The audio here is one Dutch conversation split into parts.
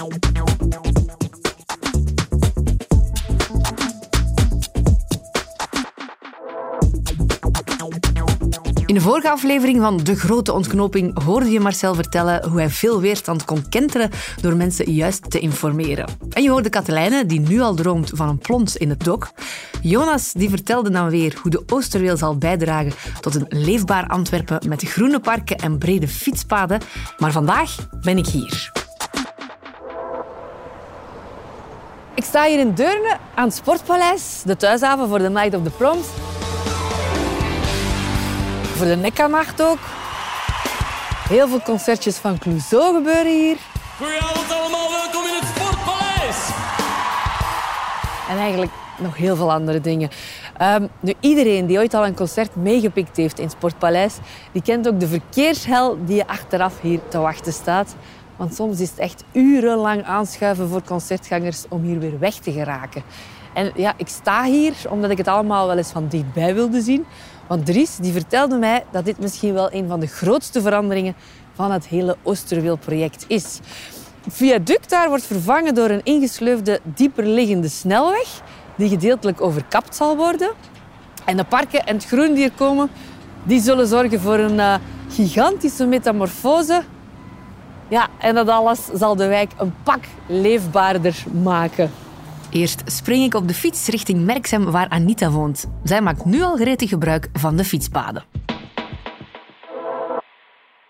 In de vorige aflevering van De Grote Ontknoping hoorde je Marcel vertellen hoe hij veel weerstand kon kenteren door mensen juist te informeren. En je hoorde Katelijne, die nu al droomt van een plons in het dok. Jonas die vertelde dan weer hoe de Oosterweel zal bijdragen tot een leefbaar Antwerpen met groene parken en brede fietspaden. Maar vandaag ben ik hier. Ik sta hier in Deurne aan het Sportpaleis, de thuishaven voor de Night of the Proms voor de Nekkernacht ook. Heel veel concertjes van Clouseau gebeuren hier. Goedenavond allemaal, welkom in het Sportpaleis. En eigenlijk nog heel veel andere dingen. Um, nu, iedereen die ooit al een concert meegepikt heeft in Sportpaleis, die kent ook de verkeershel die je achteraf hier te wachten staat. Want soms is het echt urenlang aanschuiven voor concertgangers om hier weer weg te geraken. En ja, ik sta hier omdat ik het allemaal wel eens van dichtbij wilde zien. Want Dries die vertelde mij dat dit misschien wel een van de grootste veranderingen van het hele Oosterweel-project is. Het viaduct daar wordt vervangen door een ingesleufde, dieperliggende snelweg die gedeeltelijk overkapt zal worden. En de parken en het groen die er komen, die zullen zorgen voor een uh, gigantische metamorfose. Ja, en dat alles zal de wijk een pak leefbaarder maken. Eerst spring ik op de fiets richting Merksem, waar Anita woont. Zij maakt nu al gretig gebruik van de fietspaden.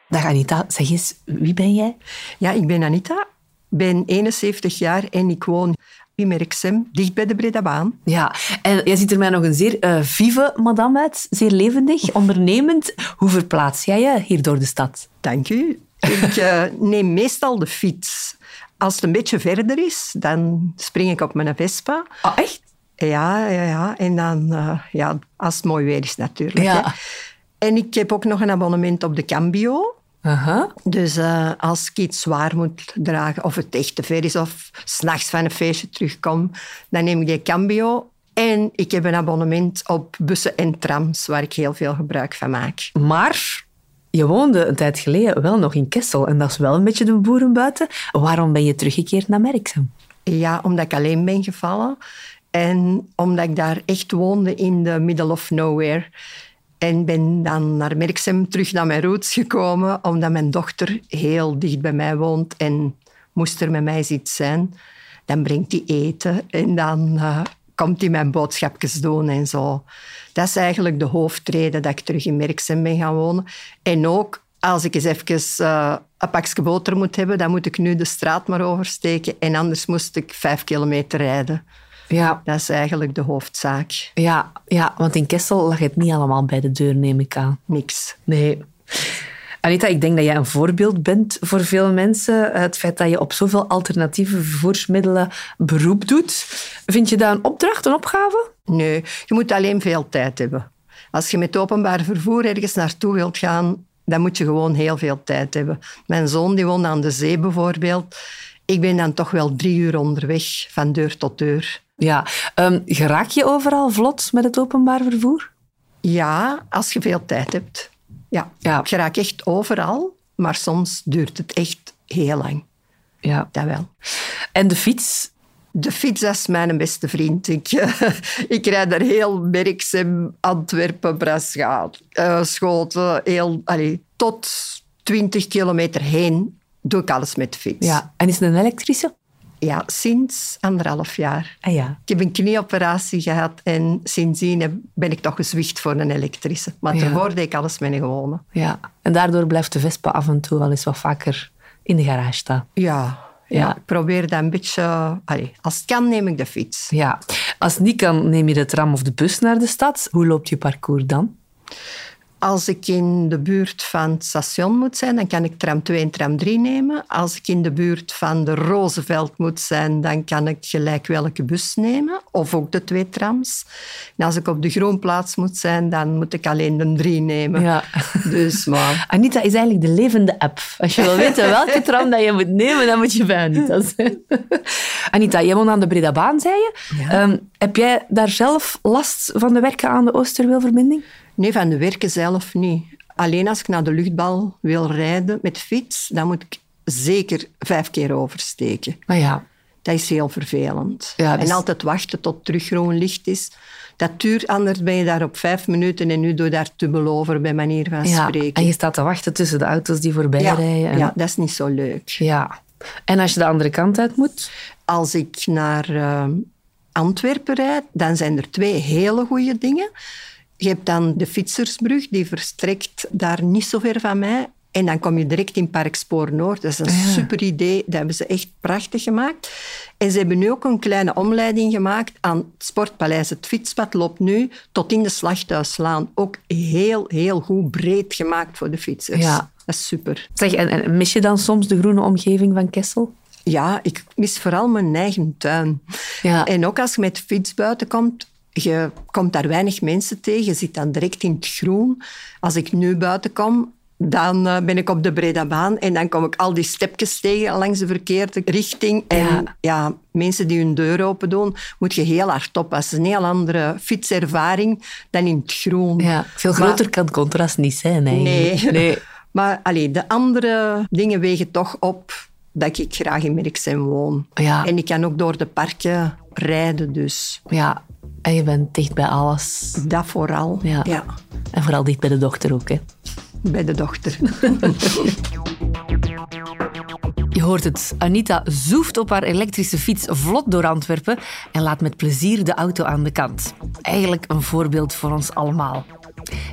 Dag Anita, zeg eens, wie ben jij? Ja, ik ben Anita, ben 71 jaar en ik woon in Merksem, dicht bij de Bredabaan. Ja, en jij ziet er mij nog een zeer uh, vive madame uit, zeer levendig, ondernemend. Hoe verplaats jij je hier door de stad? Dank u. Ik uh, neem meestal de fiets. Als het een beetje verder is, dan spring ik op mijn Vespa. Oh, echt? Ja, ja, ja. En dan, uh, ja, als het mooi weer is natuurlijk. Ja. Hè. En ik heb ook nog een abonnement op de Cambio. Uh-huh. Dus uh, als ik iets zwaar moet dragen, of het echt te ver is, of s'nachts van een feestje terugkom, dan neem ik die Cambio. En ik heb een abonnement op bussen en trams, waar ik heel veel gebruik van maak. Maar je woonde een tijd geleden wel nog in Kessel en dat is wel een beetje de boerenbuiten. Waarom ben je teruggekeerd naar Merksem? Ja, omdat ik alleen ben gevallen. En omdat ik daar echt woonde in de middle of nowhere. En ben dan naar Merksem terug naar mijn roots gekomen, omdat mijn dochter heel dicht bij mij woont en moest er met mij iets zijn. Dan brengt hij eten en dan uh, komt hij mijn boodschapjes doen en zo. Dat is eigenlijk de hoofdreden dat ik terug in Merksem ben gaan wonen. En ook als ik eens even uh, een pakje boter moet hebben, dan moet ik nu de straat maar oversteken. En anders moest ik vijf kilometer rijden. Ja. Dat is eigenlijk de hoofdzaak. Ja, ja, want in Kessel lag het niet allemaal bij de deur, neem ik aan. Niks. Nee. Anita, ik denk dat jij een voorbeeld bent voor veel mensen. Het feit dat je op zoveel alternatieve vervoersmiddelen beroep doet. Vind je dat een opdracht, een opgave? Nee, je moet alleen veel tijd hebben. Als je met openbaar vervoer ergens naartoe wilt gaan, dan moet je gewoon heel veel tijd hebben. Mijn zoon die woont aan de zee bijvoorbeeld. Ik ben dan toch wel drie uur onderweg, van deur tot deur. Ja, um, geraak je overal vlot met het openbaar vervoer? Ja, als je veel tijd hebt. Ja, Ja. je raakt echt overal, maar soms duurt het echt heel lang. Ja. Dat wel. En de fiets? De fiets dat is mijn beste vriend. Ik, ik rijd er heel Merksem, Antwerpen, Braschaat, uh, Schoten, heel, allee, tot 20 kilometer heen doe ik alles met de fiets. Ja. En is het een elektrische? Ja, sinds anderhalf jaar. Ah ja. Ik heb een knieoperatie gehad en sindsdien ben ik toch gezwicht voor een elektrische. Maar Ja. daarvoor deed ik alles met een gewone. ja. En daardoor blijft de Vespa af en toe wel eens wat vaker in de garage staan. Ja, ja. Ja. ik probeer dat een beetje... Allee, als het kan, neem ik de fiets. Ja. Als het niet kan, neem je de tram of de bus naar de stad. Hoe loopt je parcours dan? Als ik in de buurt van het station moet zijn, dan kan ik tram 2 en tram 3 nemen. Als ik in de buurt van de Rozeveld moet zijn, dan kan ik gelijk welke bus nemen. Of ook de twee trams. En als ik op de Groenplaats moet zijn, dan moet ik alleen de 3 nemen. Ja. Dus, maar... Anita is eigenlijk de levende app. Als je wil weten welke tram dat je moet nemen, dan moet je bij Anita zijn. Anita, jij woont aan de Bredabaan, zei je. Ja. Ehm, heb jij daar zelf last van de werken aan de Oosterweelverbinding? Nee, van de werken zelf niet. Alleen als ik naar de luchtbal wil rijden met fiets, dan moet ik zeker vijf keer oversteken. Maar ja, Dat is heel vervelend. Ja, dus- En altijd wachten tot terug groen licht is. Dat duurt, anders ben je daar op vijf minuten en nu doe je daar dubbel over, bij manier van ja. spreken. en je staat te wachten tussen de auto's die voorbij ja, rijden. En, ja, dat is niet zo leuk. ja. En als je de andere kant uit moet? Als ik naar eh, Antwerpen rijd, dan zijn er twee hele goede dingen. Je hebt dan de Fietsersbrug, die verstrekt daar niet zo ver van mij. En dan kom je direct in Parkspoor Noord. Dat is een super idee. Dat hebben ze echt prachtig gemaakt. En ze hebben nu ook een kleine omleiding gemaakt aan het Sportpaleis. Het fietspad loopt nu tot in de Slachthuislaan. Ook heel, heel goed breed gemaakt voor de fietsers. Ja. Dat is super. Zeg, en, en mis je dan soms de groene omgeving van Kessel? Ja, ik mis vooral mijn eigen tuin. Ja. En ook als je met fiets buiten komt, je komt daar weinig mensen tegen. Je zit dan direct in het groen. Als ik nu buiten kom, dan eh, ben ik op de Breda baan en dan kom ik al die stepjes tegen langs de verkeerde richting. En Ja. ja. mensen die hun deur open doen, moet je heel hard oppassen. Een heel andere fietservaring dan in het groen. Ja, veel Maar- groter kan het contrast niet zijn eigenlijk. Nee. nee. Maar allee, de andere dingen wegen toch op dat ik graag in Merksem woon. Ja. En ik kan ook door de parken rijden, dus Ja, en je bent dicht bij alles. dat vooral. Ja. ja En vooral dicht bij de dochter ook. Hè. bij de dochter. Je hoort het. Anita zoeft op haar elektrische fiets vlot door Antwerpen en laat met plezier de auto aan de kant. Eigenlijk een voorbeeld voor ons allemaal.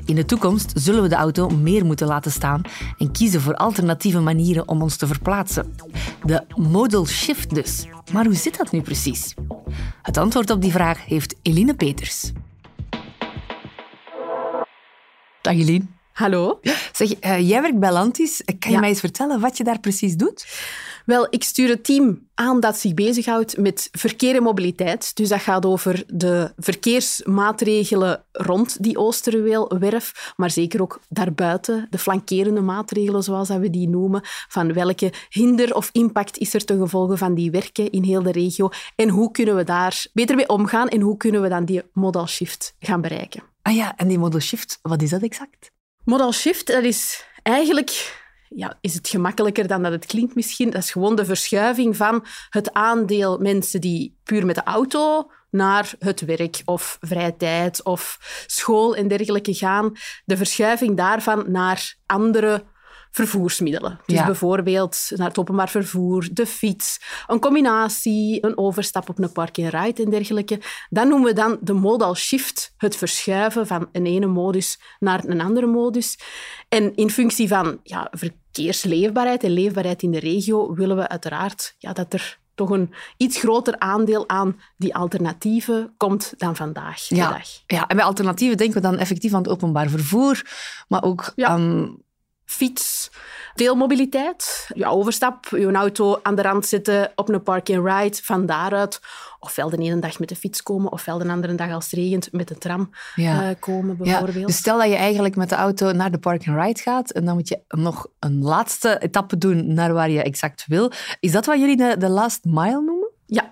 In de toekomst zullen we de auto meer moeten laten staan en kiezen voor alternatieve manieren om ons te verplaatsen. De modal shift dus. Maar hoe zit dat nu precies? Het antwoord op die vraag heeft Eline Peters. Dag Eline. Hallo. Zeg, eh, jij werkt bij Lantis. Kan je Ja. mij eens vertellen wat je daar precies doet? Wel, ik stuur het team aan dat zich bezighoudt met verkeer en mobiliteit. Dus dat gaat over de verkeersmaatregelen rond die Oosterweelwerf, maar zeker ook daarbuiten, de flankerende maatregelen, zoals dat we die noemen, van welke hinder of impact is er ten gevolge van die werken in heel de regio en hoe kunnen we daar beter mee omgaan en hoe kunnen we dan die modal shift gaan bereiken. Ah ja, en die modal shift, wat is dat exact? Modal shift, dat is eigenlijk... Ja, is het gemakkelijker dan dat het klinkt misschien? Dat is gewoon de verschuiving van het aandeel mensen die puur met de auto naar het werk of vrije tijd of school en dergelijke gaan. De verschuiving daarvan naar andere vervoersmiddelen. Dus Ja. bijvoorbeeld naar het openbaar vervoer, de fiets, een combinatie, een overstap op een park-and-ride en dergelijke. Dat noemen we dan de modal shift, het verschuiven van een ene modus naar een andere modus. En in functie van ja, verkeersleefbaarheid en leefbaarheid in de regio willen we uiteraard ja, dat er toch een iets groter aandeel aan die alternatieven komt dan vandaag de Ja, dag. ja, en bij alternatieven denken we dan effectief aan het openbaar vervoer, maar ook Ja. aan... fiets, deelmobiliteit, je overstap, je auto aan de rand zetten op een park-and-ride, van daaruit ofwel de ene dag met de fiets komen, ofwel de andere dag als het regent met de tram Ja. eh, komen, Ja, bijvoorbeeld. dus stel dat je eigenlijk met de auto naar de park-and-ride gaat en dan moet je nog een laatste etappe doen naar waar je exact wil. Is dat wat jullie de, de last mile noemen? Ja,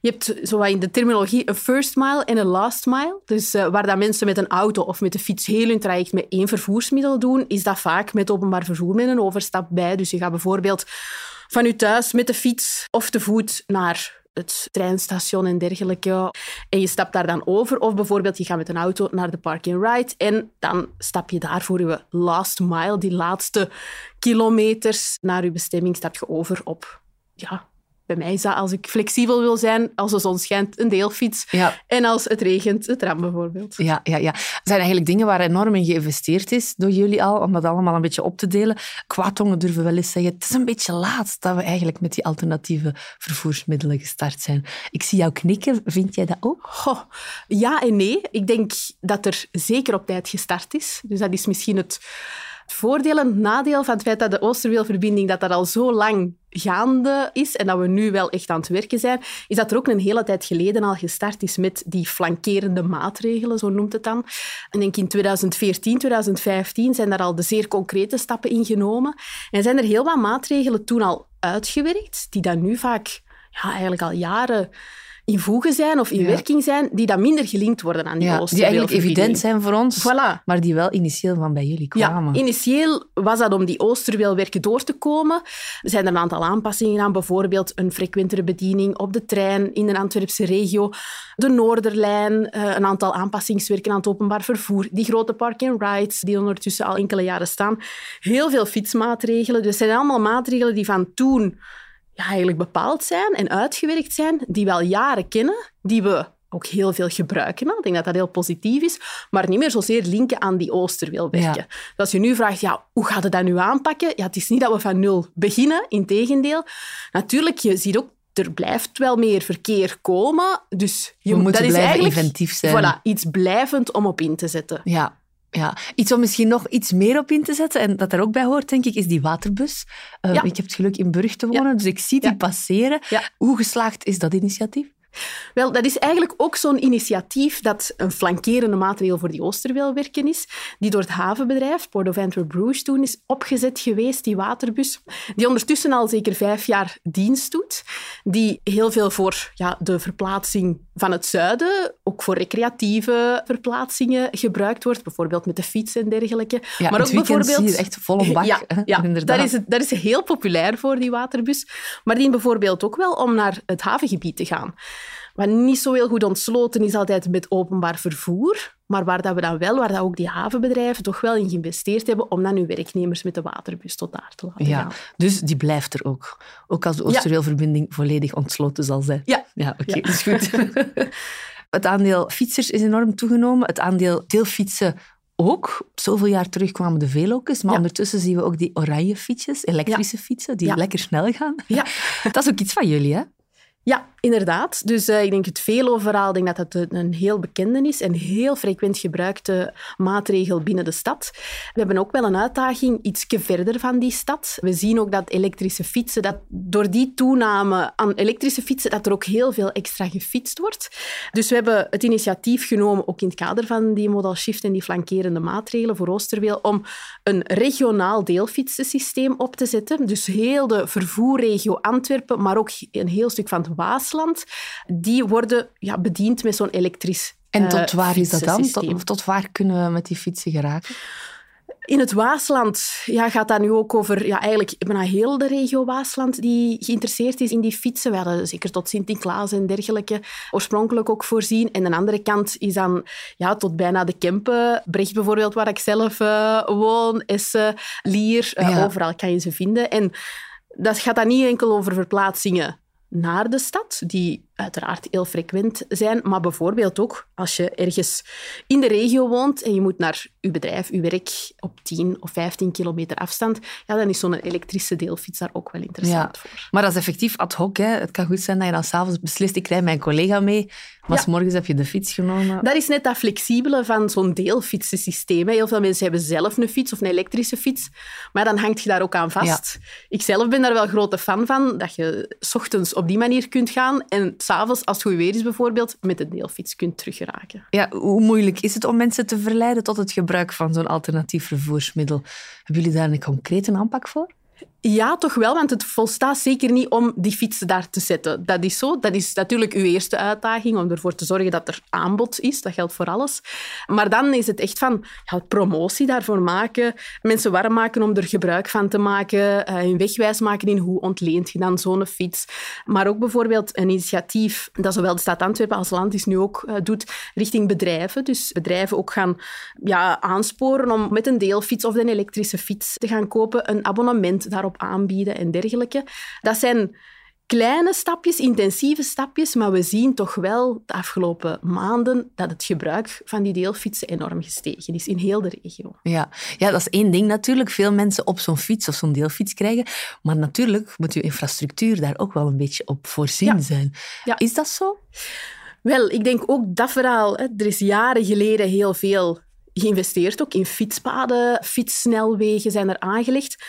je hebt zo wat in de terminologie een first mile en een last mile. Dus eh, waar dat mensen met een auto of met de fiets heel hun traject met één vervoersmiddel doen, is dat vaak met openbaar vervoer met een overstap bij. Dus je gaat bijvoorbeeld van je thuis met de fiets of te voet naar het treinstation en dergelijke. En je stapt daar dan over. Of bijvoorbeeld je gaat met een auto naar de park-and-ride en dan stap je daar voor je last mile, die laatste kilometers naar je bestemming, stap je over op ja, bij mij is dat, als ik flexibel wil zijn, als de zon schijnt, een deelfiets. Ja. En als het regent, de tram bijvoorbeeld. Ja, ja, ja. Zijn eigenlijk dingen waar enorm in geïnvesteerd is door jullie al, om dat allemaal een beetje op te delen. Kwaadtongen durven wel eens zeggen, het is een beetje laat dat we eigenlijk met die alternatieve vervoersmiddelen gestart zijn. Ik zie jou knikken, vind jij dat ook? Goh, ja en nee. Ik denk dat er zeker op tijd gestart is. Dus dat is misschien het voordeel en het nadeel van het feit dat de Oosterweelverbinding dat dat al zo lang gaande is en dat we nu wel echt aan het werken zijn, is dat er ook een hele tijd geleden al gestart is met die flankerende maatregelen, zo noemt het dan. En denk in 2014, 2015 zijn daar al de zeer concrete stappen in genomen. En zijn er heel wat maatregelen toen al uitgewerkt, die dan nu vaak ja, eigenlijk al jaren in voegen zijn of in Ja. werking zijn, die dan minder gelinkt worden aan die Ja, die eigenlijk evident zijn voor ons, Voilà. maar die wel initieel van bij jullie kwamen. Ja, initieel was dat om die Oosterweelwerken door te komen. Er zijn er een aantal aanpassingen aan, bijvoorbeeld een frequentere bediening op de trein in de Antwerpse regio, de Noorderlijn, eh, een aantal aanpassingswerken aan het openbaar vervoer, die grote park-and-rides die ondertussen al enkele jaren staan. Heel veel fietsmaatregelen. Dus het zijn allemaal maatregelen die van toen ja, eigenlijk bepaald zijn en uitgewerkt zijn, die we al jaren kennen, die we ook heel veel gebruiken. Ik denk dat dat heel positief is, maar niet meer zozeer linken aan die Oosterweelwerken. Ja. Dus als je nu vraagt, ja, hoe gaat het dat nu aanpakken? Ja, het is niet dat we van nul beginnen, integendeel. Natuurlijk, je ziet ook, er blijft wel meer verkeer komen, dus je, We moeten dat is blijven eigenlijk inventief zijn. Voilà, iets blijvend om op in te zetten. Ja, ja. Iets om misschien nog iets meer op in te zetten, en dat daar ook bij hoort, denk ik, is die waterbus. Eh, Ja. Ik heb het geluk in Brug te wonen, dus ik zie die Ja. passeren. Hoe geslaagd is dat initiatief? Wel, dat is eigenlijk ook zo'n initiatief dat een flankerende maatregel voor die Oosterweelwerken is, die door het havenbedrijf Port of Antwerp Bruges toen is opgezet geweest, die waterbus, die ondertussen al zeker vijf jaar dienst doet, die heel veel voor ja, de verplaatsing van het zuiden, ook voor recreatieve verplaatsingen gebruikt wordt, bijvoorbeeld met de fiets en dergelijke. Ja, maar ook bijvoorbeeld... zie echt vol een bak. Ja, hè, ja is het, dat is heel populair voor die waterbus. Maar die bijvoorbeeld ook wel om naar het havengebied te gaan. Wat niet zo heel goed ontsloten is altijd met openbaar vervoer, maar waar dat we dan wel, waar dat ook die havenbedrijven toch wel in geïnvesteerd hebben om dan hun werknemers met de waterbus tot daar te laten Ja, gaan. dus die blijft er ook. Ook als de Ja. Oosterweelverbinding volledig ontsloten zal zijn. Ja. Ja, oké, Ja. dat is goed. het aandeel fietsers is enorm toegenomen. Het aandeel deelfietsen ook. Zoveel jaar terug kwamen de velokes, maar Ja. ondertussen zien we ook die oranje fietsjes, elektrische fietsen, die Ja. lekker snel gaan. Ja. Dat is ook iets van jullie, hè? Ja, inderdaad. Dus eh, ik denk het veeloverhaal, ik denk dat het een heel bekende is en heel frequent gebruikte maatregel binnen de stad. We hebben ook wel een uitdaging iets verder van die stad. We zien ook dat elektrische fietsen, dat door die toename aan elektrische fietsen, dat er ook heel veel extra gefietst wordt. Dus we hebben het initiatief genomen, ook in het kader van die modal shift en die flankerende maatregelen voor Oosterweel, om een regionaal deelfietsensysteem op te zetten. Dus heel de vervoerregio Antwerpen, maar ook een heel stuk van het Waasland, die worden ja, bediend met zo'n elektrisch En tot eh, waar is dat dan? Tot, tot waar kunnen we met die fietsen geraken? In het Waasland ja, gaat dat nu ook over ja, eigenlijk bijna heel de regio Waasland die geïnteresseerd is in die fietsen. We hadden zeker tot Sint-Niklaas en dergelijke oorspronkelijk ook voorzien. En de andere kant is dan ja, tot bijna de Kempen. Brecht bijvoorbeeld, waar ik zelf eh, woon, Essen, Lier. eh, Ja. Overal kan je ze vinden. En dat gaat dan niet enkel over verplaatsingen naar de stad, die uiteraard heel frequent zijn, maar bijvoorbeeld ook als je ergens in de regio woont en je moet naar je bedrijf, je werk op 10 of 15 kilometer afstand, ja, dan is zo'n elektrische deelfiets daar ook wel interessant voor. Maar dat is effectief ad hoc. Hè. Het kan goed zijn dat je dan s'avonds beslist, ik rijd mijn collega mee, maar Ja. s morgens heb je de fiets genomen. Dat is net dat flexibele van zo'n deelfietsensysteem. hè. Heel veel mensen hebben zelf een fiets of een elektrische fiets, maar dan hangt je daar ook aan vast. Ik zelf ben daar wel grote fan van, dat je 's ochtends op die manier kunt gaan en s'avonds, als het goed weer is bijvoorbeeld, met de deelfiets kunt teruggeraken. Ja, hoe moeilijk is het om mensen te verleiden tot het gebruik van zo'n alternatief vervoersmiddel? Hebben jullie daar een concrete aanpak voor? Ja, toch wel, want het volstaat zeker niet om die fietsen daar te zetten. Dat is zo. Dat is natuurlijk uw eerste uitdaging, om ervoor te zorgen dat er aanbod is. Dat geldt voor alles. Maar dan is het echt van ja, promotie daarvoor maken, mensen warm maken om er gebruik van te maken, eh, hun wegwijs maken in hoe ontleent je dan zo'n fiets. Maar ook bijvoorbeeld een initiatief dat zowel de stad Antwerpen als Land is nu ook eh, doet richting bedrijven. Dus bedrijven ook gaan ja, aansporen om met een deelfiets of een elektrische fiets te gaan kopen, een abonnement daarop aanbieden en dergelijke. Dat zijn kleine stapjes, intensieve stapjes, maar we zien toch wel de afgelopen maanden dat het gebruik van die deelfietsen enorm gestegen is in heel de regio. Ja. ja, dat is één ding natuurlijk. Veel mensen op zo'n fiets of zo'n deelfiets krijgen. Maar natuurlijk moet je infrastructuur daar ook wel een beetje op voorzien Ja. zijn. Ja. Is dat zo? Wel, ik denk ook dat verhaal. Hè. Er is jaren geleden heel veel geïnvesteerd, ook in fietspaden, fietssnelwegen zijn er aangelegd.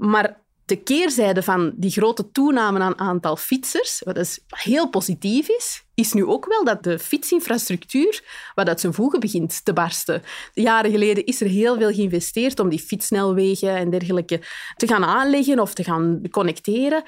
Maar de keerzijde van die grote toename aan aantal fietsers, wat dus heel positief is, is nu ook wel dat de fietsinfrastructuur, wat uit zijn voegen begint te barsten. Jaren geleden is er heel veel geïnvesteerd om die fietssnelwegen en dergelijke te gaan aanleggen of te gaan connecteren.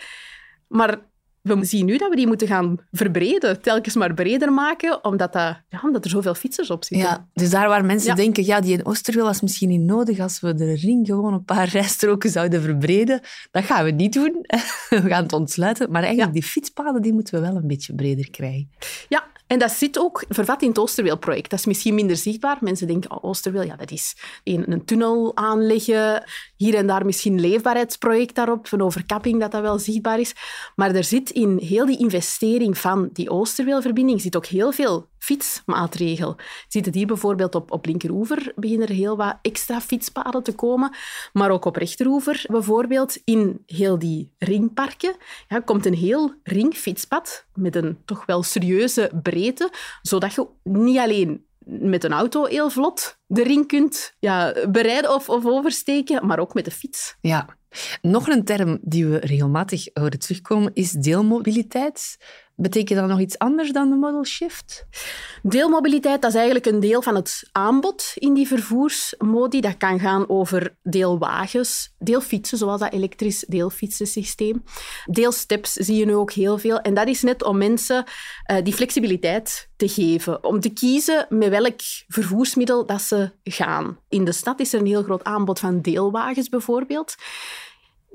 Maar we zien nu dat we die moeten gaan verbreden, telkens maar breder maken, omdat, dat, ja, omdat er zoveel fietsers op zitten. Ja, dus daar waar mensen Ja. denken, ja, die in Oosterweel was misschien niet nodig als we de ring gewoon een paar rijstroken zouden verbreden. Dat gaan we niet doen. We gaan het ontsluiten. Maar eigenlijk, Ja. die fietspaden die moeten we wel een beetje breder krijgen. Ja, en dat zit ook vervat in het Oosterweel-project. Dat is misschien minder zichtbaar. Mensen denken, oh, Oosterweel, ja, dat is een, een tunnel aanleggen. Hier en daar misschien leefbaarheidsproject daarop, een overkapping dat dat wel zichtbaar is. Maar er zit in heel die investering van die Oosterweelverbinding zit ook heel veel fietsmaatregel. Ziet hier bijvoorbeeld op, op linkeroever beginnen er heel wat extra fietspaden te komen. Maar ook op rechteroever bijvoorbeeld, in heel die ringparken, ja, komt een heel ringfietspad met een toch wel serieuze breedte, zodat je niet alleen met een auto heel vlot de ring kunt ja, bereiden of, of oversteken, maar ook met de fiets. Ja. Nog een term die we regelmatig horen terugkomen is deelmobiliteit. Betekent dat nog iets anders dan de modal shift? Deelmobiliteit dat is eigenlijk een deel van het aanbod in die vervoersmodi. Dat kan gaan over deelwagens, deelfietsen, zoals dat elektrisch deelfietsensysteem. Deelsteps zie je nu ook heel veel. En dat is net om mensen eh, die flexibiliteit te geven. Om te kiezen met welk vervoersmiddel dat ze gaan. In de stad is er een heel groot aanbod van deelwagens bijvoorbeeld.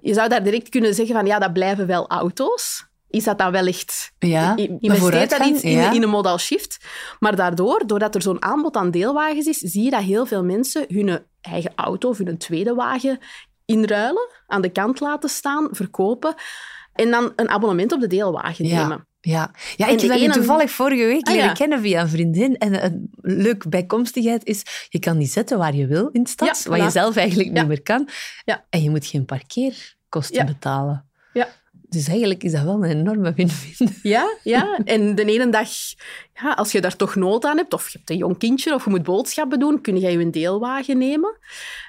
Je zou daar direct kunnen zeggen van ja, dat blijven wel auto's. Is dat dan wel echt... Ja, Investeert dat in, ja. in een modal shift? Maar daardoor, doordat er zo'n aanbod aan deelwagens is, zie je dat heel veel mensen hun eigen auto of hun tweede wagen inruilen, aan de kant laten staan, verkopen en dan een abonnement op de deelwagen Ja. nemen. Ja, ja ik heb je ene- toevallig vorige week Ah, leren ja. kennen via een vriendin. En een leuke bijkomstigheid is, je kan die zetten waar je wil in de stad, Ja, wat je zelf eigenlijk Ja. niet meer kan. Ja. En je moet geen parkeerkosten Ja. betalen. Ja. Dus eigenlijk is dat wel een enorme win-win. Ja, ja. En de ene dag, ja, als je daar toch nood aan hebt, of je hebt een jong kindje, of je moet boodschappen doen, kun je je een deelwagen nemen.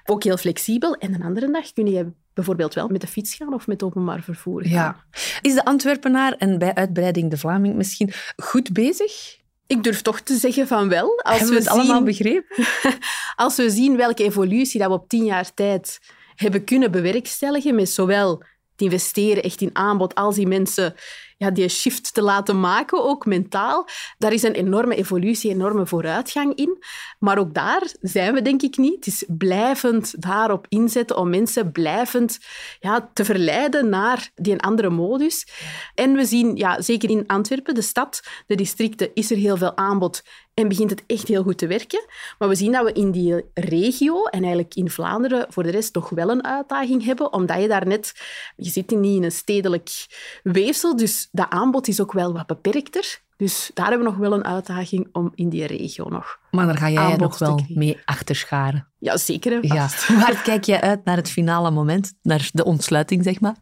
Ook heel flexibel. En een andere dag kun je bijvoorbeeld wel met de fiets gaan of met openbaar vervoer gaan. Ja. Is de Antwerpenaar, en bij uitbreiding de Vlaming misschien, goed bezig? Ik durf toch te zeggen van wel. Als Hebben we het zien, allemaal begrepen? Als we zien welke evolutie dat we op tien jaar tijd hebben kunnen bewerkstelligen, met zowel te investeren echt in aanbod. Als die mensen ja, die shift te laten maken, ook mentaal, daar is een enorme evolutie, enorme vooruitgang in. Maar ook daar zijn we denk ik niet. Het is blijvend daarop inzetten om mensen blijvend ja, te verleiden naar die andere modus. En we zien, ja, zeker in Antwerpen, de stad, de districten, is er heel veel aanbod en begint het echt heel goed te werken. Maar we zien dat we in die regio en eigenlijk in Vlaanderen voor de rest toch wel een uitdaging hebben, omdat je daar net... Je zit niet in een stedelijk weefsel, dus dat aanbod is ook wel wat beperkter. Dus daar hebben we nog wel een uitdaging om in die regio nog... Maar daar ga jij nog wel mee achterscharen. Ja, zeker. Ja. hard kijk jij uit naar het finale moment? Naar de ontsluiting, zeg maar?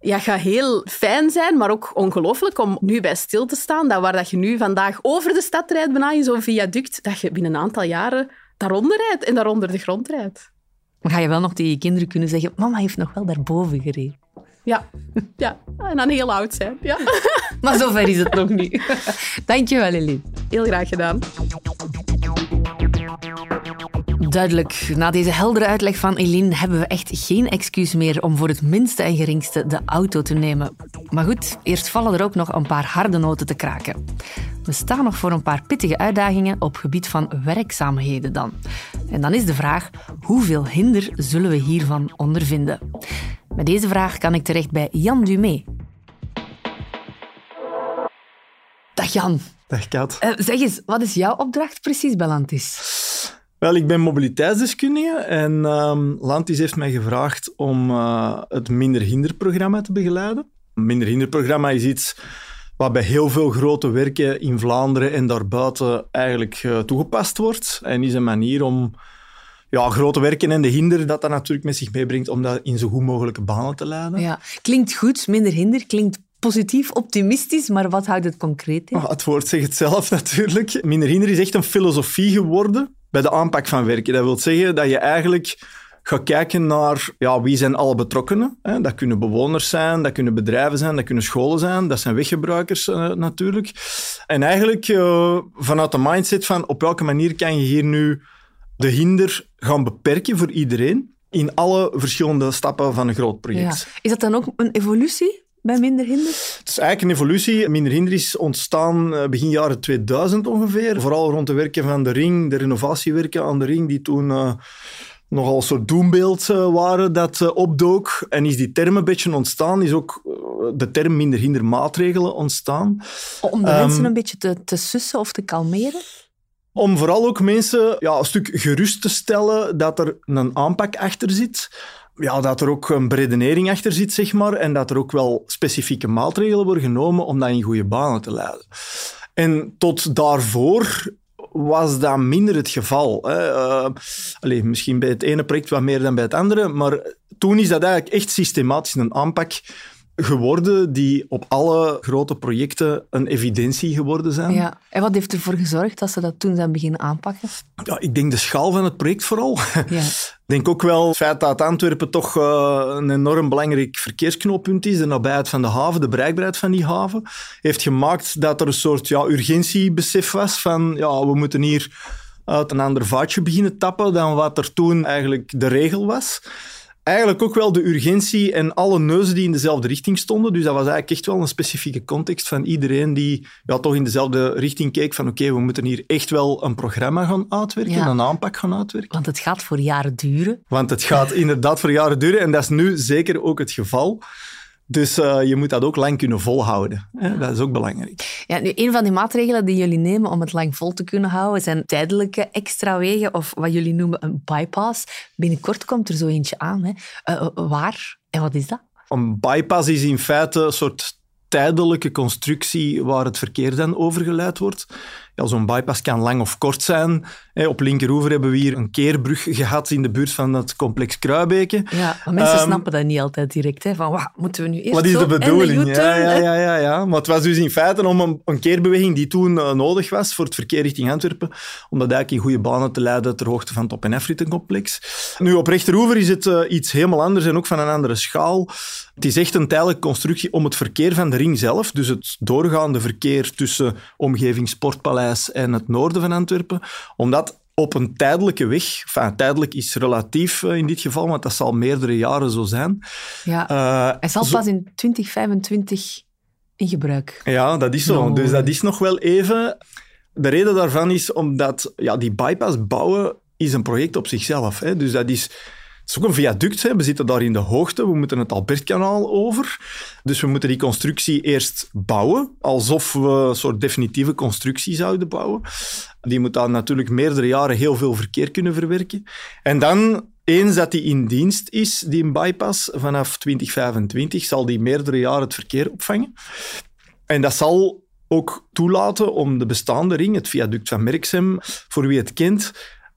Ja, het gaat heel fijn zijn, maar ook ongelooflijk om nu bij stil te staan. Dat waar dat je nu vandaag over de stad rijdt, bijna in zo'n viaduct, dat je binnen een aantal jaren daaronder rijdt en daaronder de grond rijdt. Maar ga je wel nog tegen je kinderen kunnen zeggen, mama heeft nog wel daarboven gereden. Ja, ja. en dan heel oud zijn. Ja. Maar zover is het nog niet. Dankjewel, Eline. Heel graag gedaan. Duidelijk, na deze heldere uitleg van Eline hebben we echt geen excuus meer om voor het minste en geringste de auto te nemen. Maar goed, eerst vallen er ook nog een paar harde noten te kraken. We staan nog voor een paar pittige uitdagingen op gebied van werkzaamheden dan. En dan is de vraag, hoeveel hinder zullen we hiervan ondervinden? Met deze vraag kan ik terecht bij Jan Dumé. Dag Jan. Dag Kat. Eh, zeg eens, wat is jouw opdracht precies bij Lantis? Wel, ik ben mobiliteitsdeskundige en ehm Lantis heeft mij gevraagd om eh, het Minder Hinder-programma te begeleiden. Minder Hinder-programma is iets wat bij heel veel grote werken in Vlaanderen en daarbuiten eigenlijk eh, toegepast wordt. En is een manier om ja, grote werken en de hinder dat dat natuurlijk met zich meebrengt, om dat in zo goed mogelijke banen te leiden. Ja, klinkt goed, minder hinder, klinkt positief, optimistisch, maar wat houdt het concreet in? Maar het woord zegt het zelf natuurlijk. Minder hinder is echt een filosofie geworden bij de aanpak van werken. Dat wil zeggen dat je eigenlijk gaat kijken naar ja, wie zijn alle betrokkenen. Hè? Dat kunnen bewoners zijn, dat kunnen bedrijven zijn, dat kunnen scholen zijn, dat zijn weggebruikers eh, natuurlijk. En eigenlijk eh, vanuit de mindset van op welke manier kan je hier nu de hinder gaan beperken voor iedereen in alle verschillende stappen van een groot Ja. project. Is dat dan ook een evolutie? bij Minder Hinder? Het is eigenlijk een evolutie. Minder Hinder is ontstaan eh, begin jaren 2000 ongeveer. Vooral rond de werken van de ring, de renovatiewerken aan de ring, die toen uh, nogal een soort doembeeld uh, waren dat uh, opdook. En is die term een beetje ontstaan, is ook de term Minder Hinder maatregelen ontstaan. Om de um, mensen een beetje te, te sussen of te kalmeren? Om vooral ook mensen ja, een stuk gerust te stellen dat er een aanpak achter zit ja, dat er ook een beredenering achter zit, zeg maar, en dat er ook wel specifieke maatregelen worden genomen om dat in goede banen te leiden. En tot daarvoor was dat minder het geval. Hè. Uh, allez, misschien bij het ene project wat meer dan bij het andere, maar toen is dat eigenlijk echt systematisch een aanpak geworden die op alle grote projecten een evidentie geworden zijn. Ja. En wat heeft ervoor gezorgd dat ze dat toen zijn beginnen aanpakken? Ja, ik denk de schaal van het project vooral. Ja. Ik denk ook wel het feit dat Antwerpen toch uh, een enorm belangrijk verkeersknooppunt is. De nabijheid van de haven, de bereikbaarheid van die haven, heeft gemaakt dat er een soort ja, urgentiebesef was van ja, we moeten hier uit een ander vaatje beginnen tappen dan wat er toen eigenlijk de regel was eigenlijk ook wel de urgentie en alle neuzen die in dezelfde richting stonden. Dus dat was eigenlijk echt wel een specifieke context van iedereen die ja, toch in dezelfde richting keek van oké, we moeten hier echt wel een programma gaan uitwerken, ja. een aanpak gaan uitwerken. Want het gaat voor jaren duren. Want het gaat inderdaad voor jaren duren en dat is nu zeker ook het geval. Dus uh, je moet dat ook lang kunnen volhouden. Hè? Dat is ook belangrijk. Ja, nu, een van die maatregelen die jullie nemen om het lang vol te kunnen houden, zijn tijdelijke extra wegen, of wat jullie noemen een bypass. Binnenkort komt er zo eentje aan. Hè? Uh, waar en wat is dat? Een bypass is in feite een soort tijdelijke constructie waar het verkeer dan overgeleid wordt. Ja, Zo'n bypass kan lang of kort zijn. Op linkeroever hebben we hier een keerbrug gehad in de buurt van het complex Kruibeke. Ja, maar mensen um, snappen dat niet altijd direct. Hè? Van, wat moeten we nu eerst Wat is de bedoeling? De ja, ja, ja, ja, ja. Maar het was dus in feite om een, een keerbeweging die toen uh, nodig was voor het verkeer richting Antwerpen, om dat eigenlijk in goede banen te leiden ter hoogte van het op- en africhtencomplex. Nu, op rechteroever is het uh, iets helemaal anders en ook van een andere schaal. Het is echt een tijdelijke constructie om het verkeer van de ring zelf, dus het doorgaande verkeer tussen omgeving Sportpaleis en het noorden van Antwerpen, om dat op een tijdelijke weg, enfin, tijdelijk is relatief in dit geval, want dat zal meerdere jaren zo zijn. Ja, uh, hij zal zo... pas in 2025 in gebruik. Ja, dat is zo. No. Dus dat is nog wel even... De reden daarvan is omdat ja, die bypass bouwen is een project op zichzelf. Hè. Dus dat is het is ook een viaduct. Hè. We zitten daar in de hoogte. We moeten het Albertkanaal over. Dus we moeten die constructie eerst bouwen, alsof we een soort definitieve constructie zouden bouwen. Die moet dan natuurlijk meerdere jaren heel veel verkeer kunnen verwerken. En dan, eens dat die in dienst is, die bypass, vanaf 2025, zal die meerdere jaren het verkeer opvangen. En dat zal ook toelaten om de bestaande ring, het viaduct van Merksem, voor wie het kent,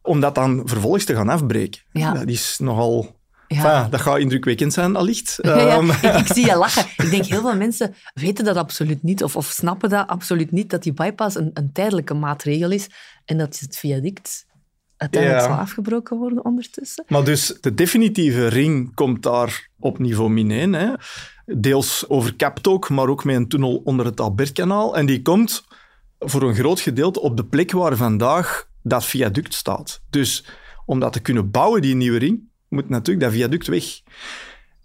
om dat dan vervolgens te gaan afbreken. Ja. Dat is nogal... Ja. Enfin, dat gaat indrukwekkend zijn, allicht. Ja. Um, ik, ik, zie je lachen. Ik denk heel veel mensen weten dat absoluut niet of, of snappen dat absoluut niet, dat die bypass een, een tijdelijke maatregel is en dat het viaduct uiteindelijk zal afgebroken worden ondertussen. Maar dus de definitieve ring komt daar op niveau min 1. Hè. Deels overkapt ook, maar ook met een tunnel onder het Albertkanaal. En die komt voor een groot gedeelte op de plek waar vandaag dat viaduct staat. Dus om dat te kunnen bouwen, die nieuwe ring, moet natuurlijk dat viaduct weg.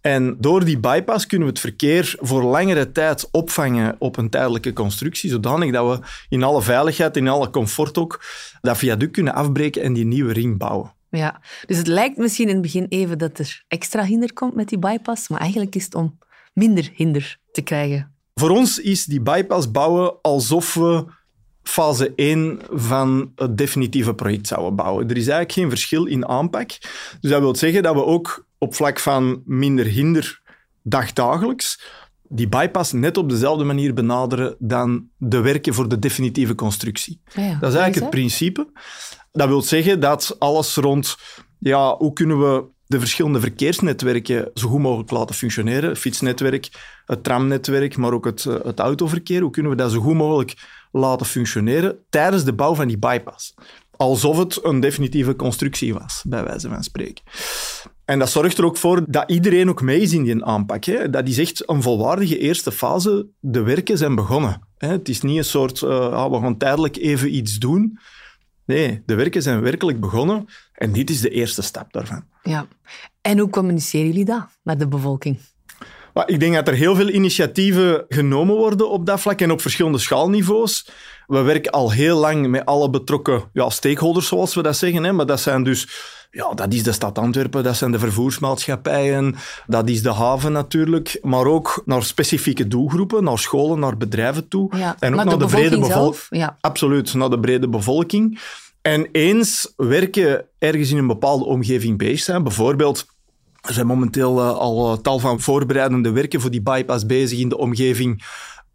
En door die bypass kunnen we het verkeer voor langere tijd opvangen op een tijdelijke constructie, zodanig dat we in alle veiligheid, in alle comfort ook, dat viaduct kunnen afbreken en die nieuwe ring bouwen. Ja, dus het lijkt misschien in het begin even dat er extra hinder komt met die bypass, maar eigenlijk is het om minder hinder te krijgen. Voor ons is die bypass bouwen alsof we fase 1 van het definitieve project zouden bouwen. Er is eigenlijk geen verschil in aanpak. Dus dat wil zeggen dat we ook op vlak van minder hinder dagdagelijks die bypass net op dezelfde manier benaderen dan de werken voor de definitieve constructie. Ja, ja. Dat is eigenlijk het principe. Dat wil zeggen dat alles rond ja, hoe kunnen we de verschillende verkeersnetwerken zo goed mogelijk laten functioneren. Het fietsnetwerk, het tramnetwerk, maar ook het, het autoverkeer. Hoe kunnen we dat zo goed mogelijk laten functioneren tijdens de bouw van die bypass? Alsof het een definitieve constructie was, bij wijze van spreken. En dat zorgt er ook voor dat iedereen ook mee is in die aanpak. Hè. Dat is echt een volwaardige eerste fase. De werken zijn begonnen. Hè. Het is niet een soort, uh, we gaan tijdelijk even iets doen. Nee, de werken zijn werkelijk begonnen en dit is de eerste stap daarvan. Ja. En hoe communiceren jullie dat naar de bevolking? Maar ik denk dat er heel veel initiatieven genomen worden op dat vlak en op verschillende schaalniveaus. We werken al heel lang met alle betrokken ja, stakeholders, zoals we dat zeggen. Hè, maar dat zijn dus ja, dat is de stad Antwerpen, dat zijn de vervoersmaatschappijen, dat is de haven natuurlijk, maar ook naar specifieke doelgroepen, naar scholen, naar bedrijven toe. Ja, en ook naar de de, brede bevolking ja. Absoluut, naar de brede bevolking. En eens werken ergens in een bepaalde omgeving bezig zijn, bijvoorbeeld er zijn momenteel eh, al eh, tal van voorbereidende werken voor die bypass bezig in de omgeving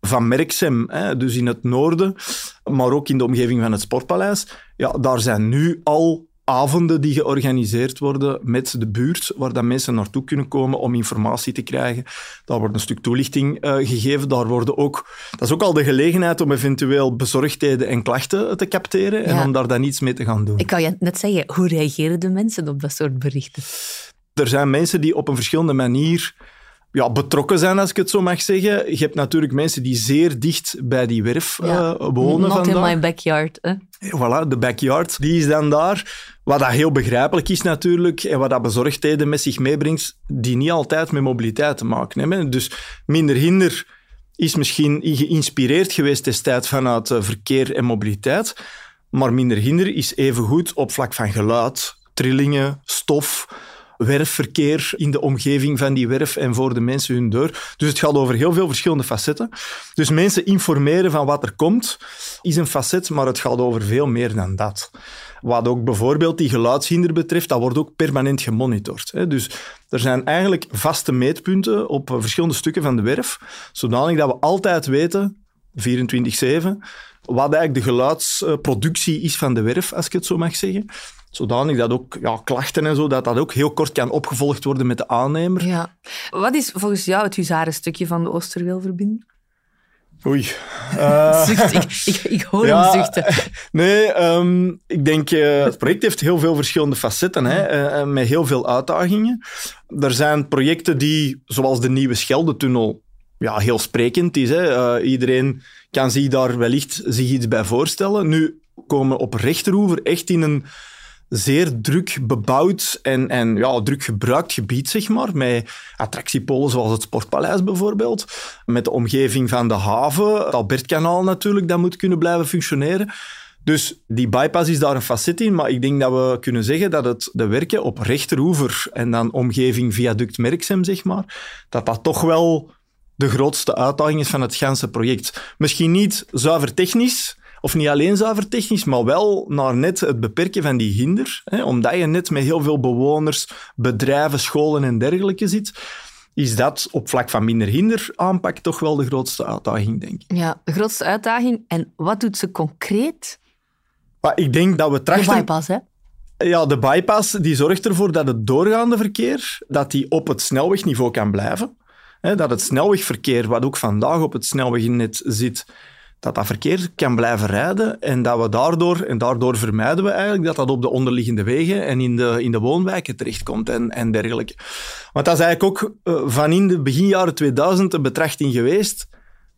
van Merksem, hè, dus in het noorden, maar ook in de omgeving van het Sportpaleis. Ja, daar zijn nu al avonden die georganiseerd worden met de buurt, waar dan mensen naartoe kunnen komen om informatie te krijgen. Daar wordt een stuk toelichting eh, gegeven. Daar worden ook, dat is ook al de gelegenheid om eventueel bezorgdheden en klachten te capteren en om daar dan iets mee te gaan doen. Ik kan je net zeggen, hoe reageren de mensen op dat soort berichten? Er zijn mensen die op een verschillende manier ja, betrokken zijn, als ik het zo mag zeggen. Je hebt natuurlijk mensen die zeer dicht bij die werf Ja. eh, wonen Not in my backyard. Hè? Voilà, de backyard, die is dan daar. Wat dat heel begrijpelijk is natuurlijk, en wat dat bezorgdheden met zich meebrengt, die niet altijd met mobiliteit te maken hebben. Dus minder hinder is misschien geïnspireerd geweest destijds vanuit eh, verkeer en mobiliteit, maar minder hinder is evengoed op vlak van geluid, trillingen, stof, werfverkeer in de omgeving van die werf en voor de mensen hun deur. Dus het gaat over heel veel verschillende facetten. Dus mensen informeren van wat er komt, is een facet, maar het gaat over veel meer dan dat. Wat ook bijvoorbeeld die geluidshinder betreft, dat wordt ook permanent gemonitord. Dus er zijn eigenlijk vaste meetpunten op verschillende stukken van de werf, zodanig dat we altijd weten, 24-7, wat eigenlijk de geluidsproductie is van de werf, als ik het zo mag zeggen. Zodanig dat ook ja, klachten en zo, dat dat ook heel kort kan opgevolgd worden met de aannemer. Ja. Wat is volgens jou het huzarenstukje van de Oosterweelverbinding? Oei. Eh, Zucht, ik, ik, ik hoor Ja, hem zuchten. Nee, ehm, ik denk, eh, het project heeft heel veel verschillende facetten, hè, eh, met heel veel uitdagingen. Er zijn projecten die, zoals de Nieuwe Scheldetunnel, ja, heel sprekend is. Hè. Iedereen kan zich daar wellicht zich iets bij voorstellen. Nu komen we op rechteroever echt in een zeer druk bebouwd en, en ja, druk gebruikt gebied, zeg maar, met attractiepolen zoals het Sportpaleis bijvoorbeeld, met de omgeving van de haven, het Albertkanaal natuurlijk, dat moet kunnen blijven functioneren. Dus die bypass is daar een facet in, maar ik denk dat we kunnen zeggen dat het de werken op rechteroever en dan omgeving viaduct Merksem, zeg maar, dat dat toch wel de grootste uitdaging is van het ganse project. Misschien niet zuiver technisch, of niet alleen zuiver technisch, maar wel naar net het beperken van die hinder. Hè, omdat je net met heel veel bewoners, bedrijven, scholen en dergelijke zit, is dat op vlak van minder hinder aanpak toch wel de grootste uitdaging, denk ik. Ja, de grootste uitdaging. En wat doet ze concreet? Maar ik denk dat we De trachten... bypass, hè? Ja, de bypass die zorgt ervoor dat het doorgaande verkeer dat die op het snelwegniveau kan blijven. Dat het snelwegverkeer, wat ook vandaag op het snelwegnet zit, dat dat verkeer kan blijven rijden en dat we daardoor, en daardoor vermijden we eigenlijk dat dat op de onderliggende wegen en in de, in de woonwijken terechtkomt en, en dergelijke. Want dat is eigenlijk ook eh, van in de begin jaren 2000 een betrachting geweest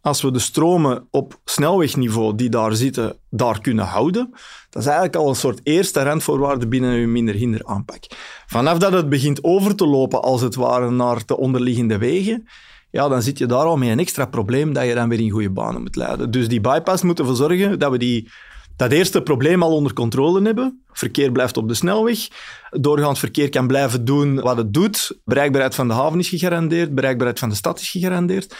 als we de stromen op snelwegniveau die daar zitten, daar kunnen houden, dat is eigenlijk al een soort eerste randvoorwaarde binnen uw minder hinder aanpak. Vanaf dat het begint over te lopen, als het ware, naar de onderliggende wegen, ja, dan zit je daar al met een extra probleem dat je dan weer in goede banen moet leiden. Dus die bypass moet ervoor zorgen dat we die, dat eerste probleem al onder controle hebben. Verkeer blijft op de snelweg. Doorgaand verkeer kan blijven doen wat het doet. Bereikbaarheid van de haven is gegarandeerd. Bereikbaarheid van de stad is gegarandeerd.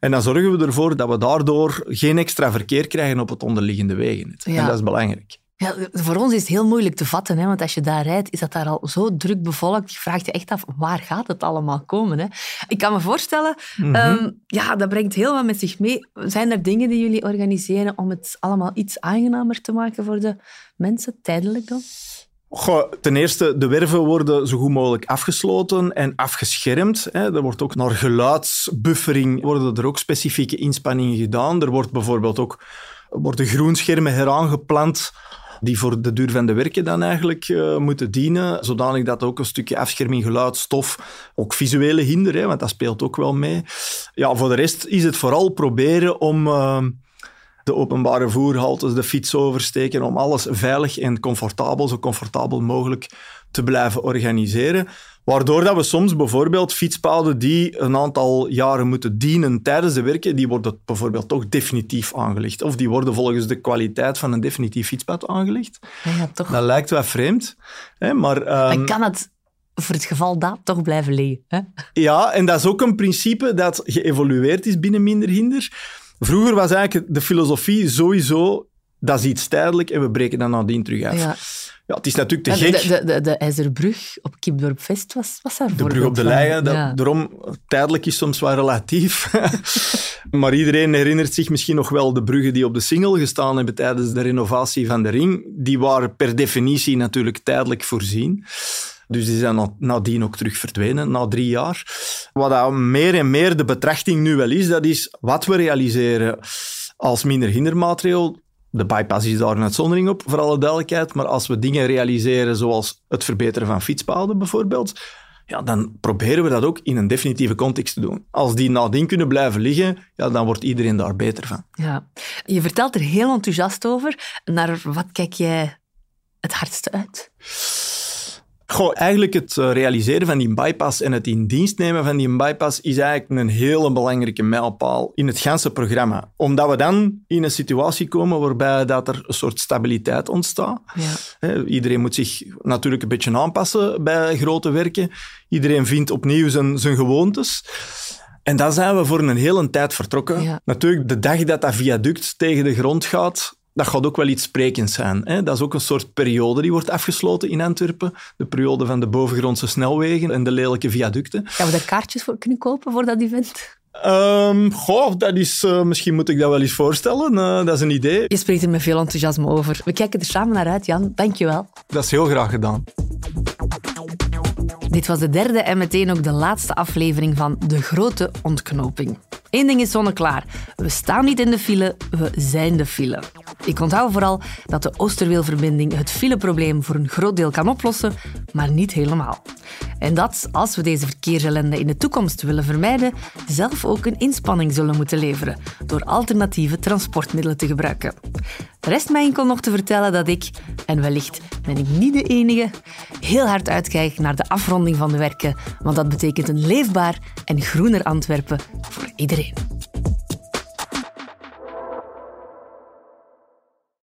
En dan zorgen we ervoor dat we daardoor geen extra verkeer krijgen op het onderliggende wegennet. Ja. En dat is belangrijk. Ja, voor ons is het heel moeilijk te vatten, hè? want als je daar rijdt, is dat daar al zo druk bevolkt. Je vraagt je echt af, waar gaat het allemaal komen? Hè? Ik kan me voorstellen, ehm, ja, dat brengt heel wat met zich mee. Zijn er dingen die jullie organiseren om het allemaal iets aangenamer te maken voor de mensen, tijdelijk dan? Goh, ten eerste, de werven worden zo goed mogelijk afgesloten en afgeschermd. Hè. Er wordt ook naar geluidsbuffering worden er ook specifieke inspanningen gedaan. Er wordt bijvoorbeeld ook worden groenschermen heraangeplant die voor de duur van de werken dan eigenlijk eh, moeten dienen, zodanig dat ook een stukje afscherming, geluid, stof, ook visuele hinder, hè, want dat speelt ook wel mee. Ja, voor de rest is het vooral proberen om... eh, de openbare voerhaltes, de fiets oversteken, om alles veilig en comfortabel, zo comfortabel mogelijk te blijven organiseren. Waardoor dat we soms bijvoorbeeld fietspaden die een aantal jaren moeten dienen tijdens de werken, die worden bijvoorbeeld toch definitief aangelegd. Of die worden volgens de kwaliteit van een definitief fietspad aangelegd. Ja, toch. Dat lijkt wel vreemd. Hè, maar, Maar ehm, kan het voor het geval dat toch blijven liggen? Hè? Ja, en dat is ook een principe dat geëvolueerd is binnen Minder Hinder. Vroeger was eigenlijk de filosofie sowieso, dat is iets tijdelijk en we breken dat nadien terug af. Ja. Ja, het is natuurlijk te gek. De, de, de, de IJzerbrug op Kipdorp Vest was, was daar De brug op de Leien, Ja. daarom, tijdelijk is soms wel relatief. maar iedereen herinnert zich misschien nog wel de bruggen die op de Singel gestaan hebben tijdens de renovatie van de ring. Die waren per definitie natuurlijk tijdelijk voorzien. Dus die zijn na- nadien ook terug verdwenen, na drie jaar. Wat dat meer en meer de betrachting nu wel is, dat is wat we realiseren als minder hindermaatregel. De bypass is daar een uitzondering op, voor alle duidelijkheid. Maar als we dingen realiseren zoals het verbeteren van fietspaden bijvoorbeeld, ja, dan proberen we dat ook in een definitieve context te doen. Als die nadien kunnen blijven liggen, ja, dan wordt iedereen daar beter van. Ja. Je vertelt er heel enthousiast over. Naar wat kijk jij het hardste uit? Goh, eigenlijk het eh, realiseren van die bypass en het in dienst nemen van die bypass is eigenlijk een hele belangrijke mijlpaal in het ganse programma. Omdat we dan in een situatie komen waarbij dat er een soort stabiliteit ontstaat. Ja. Iedereen moet zich natuurlijk een beetje aanpassen bij grote werken. Iedereen vindt opnieuw zijn, zijn gewoontes. En dan zijn we voor een hele tijd vertrokken. Ja. Natuurlijk, de dag dat dat viaduct tegen de grond gaat, dat gaat ook wel iets sprekends zijn. Hè? Dat is ook een soort periode die wordt afgesloten in Antwerpen. De periode van de bovengrondse snelwegen en de lelijke viaducten. Gaan we daar kaartjes voor kunnen kopen voor dat event? Ehm goh, dat is, eh, misschien moet ik dat wel eens voorstellen. Eh, dat is een idee. Je spreekt er met veel enthousiasme over. We kijken er samen naar uit, Jan. Dank je wel. Dat is heel graag gedaan. Dit was de derde en meteen ook de laatste aflevering van De Grote Ontknoping. Eén ding is zonneklaar. We staan niet in de file, we zijn de file. Ik onthoud vooral dat de Oosterweelverbinding het fileprobleem voor een groot deel kan oplossen, maar niet helemaal. En dat, als we deze verkeersellende in de toekomst willen vermijden, zelf ook een inspanning zullen moeten leveren door alternatieve transportmiddelen te gebruiken. Rest mij enkel nog te vertellen dat ik, en wellicht ben ik niet de enige, heel hard uitkijk naar de afronding van de werken, want dat betekent een leefbaar en groener Antwerpen voor iedereen.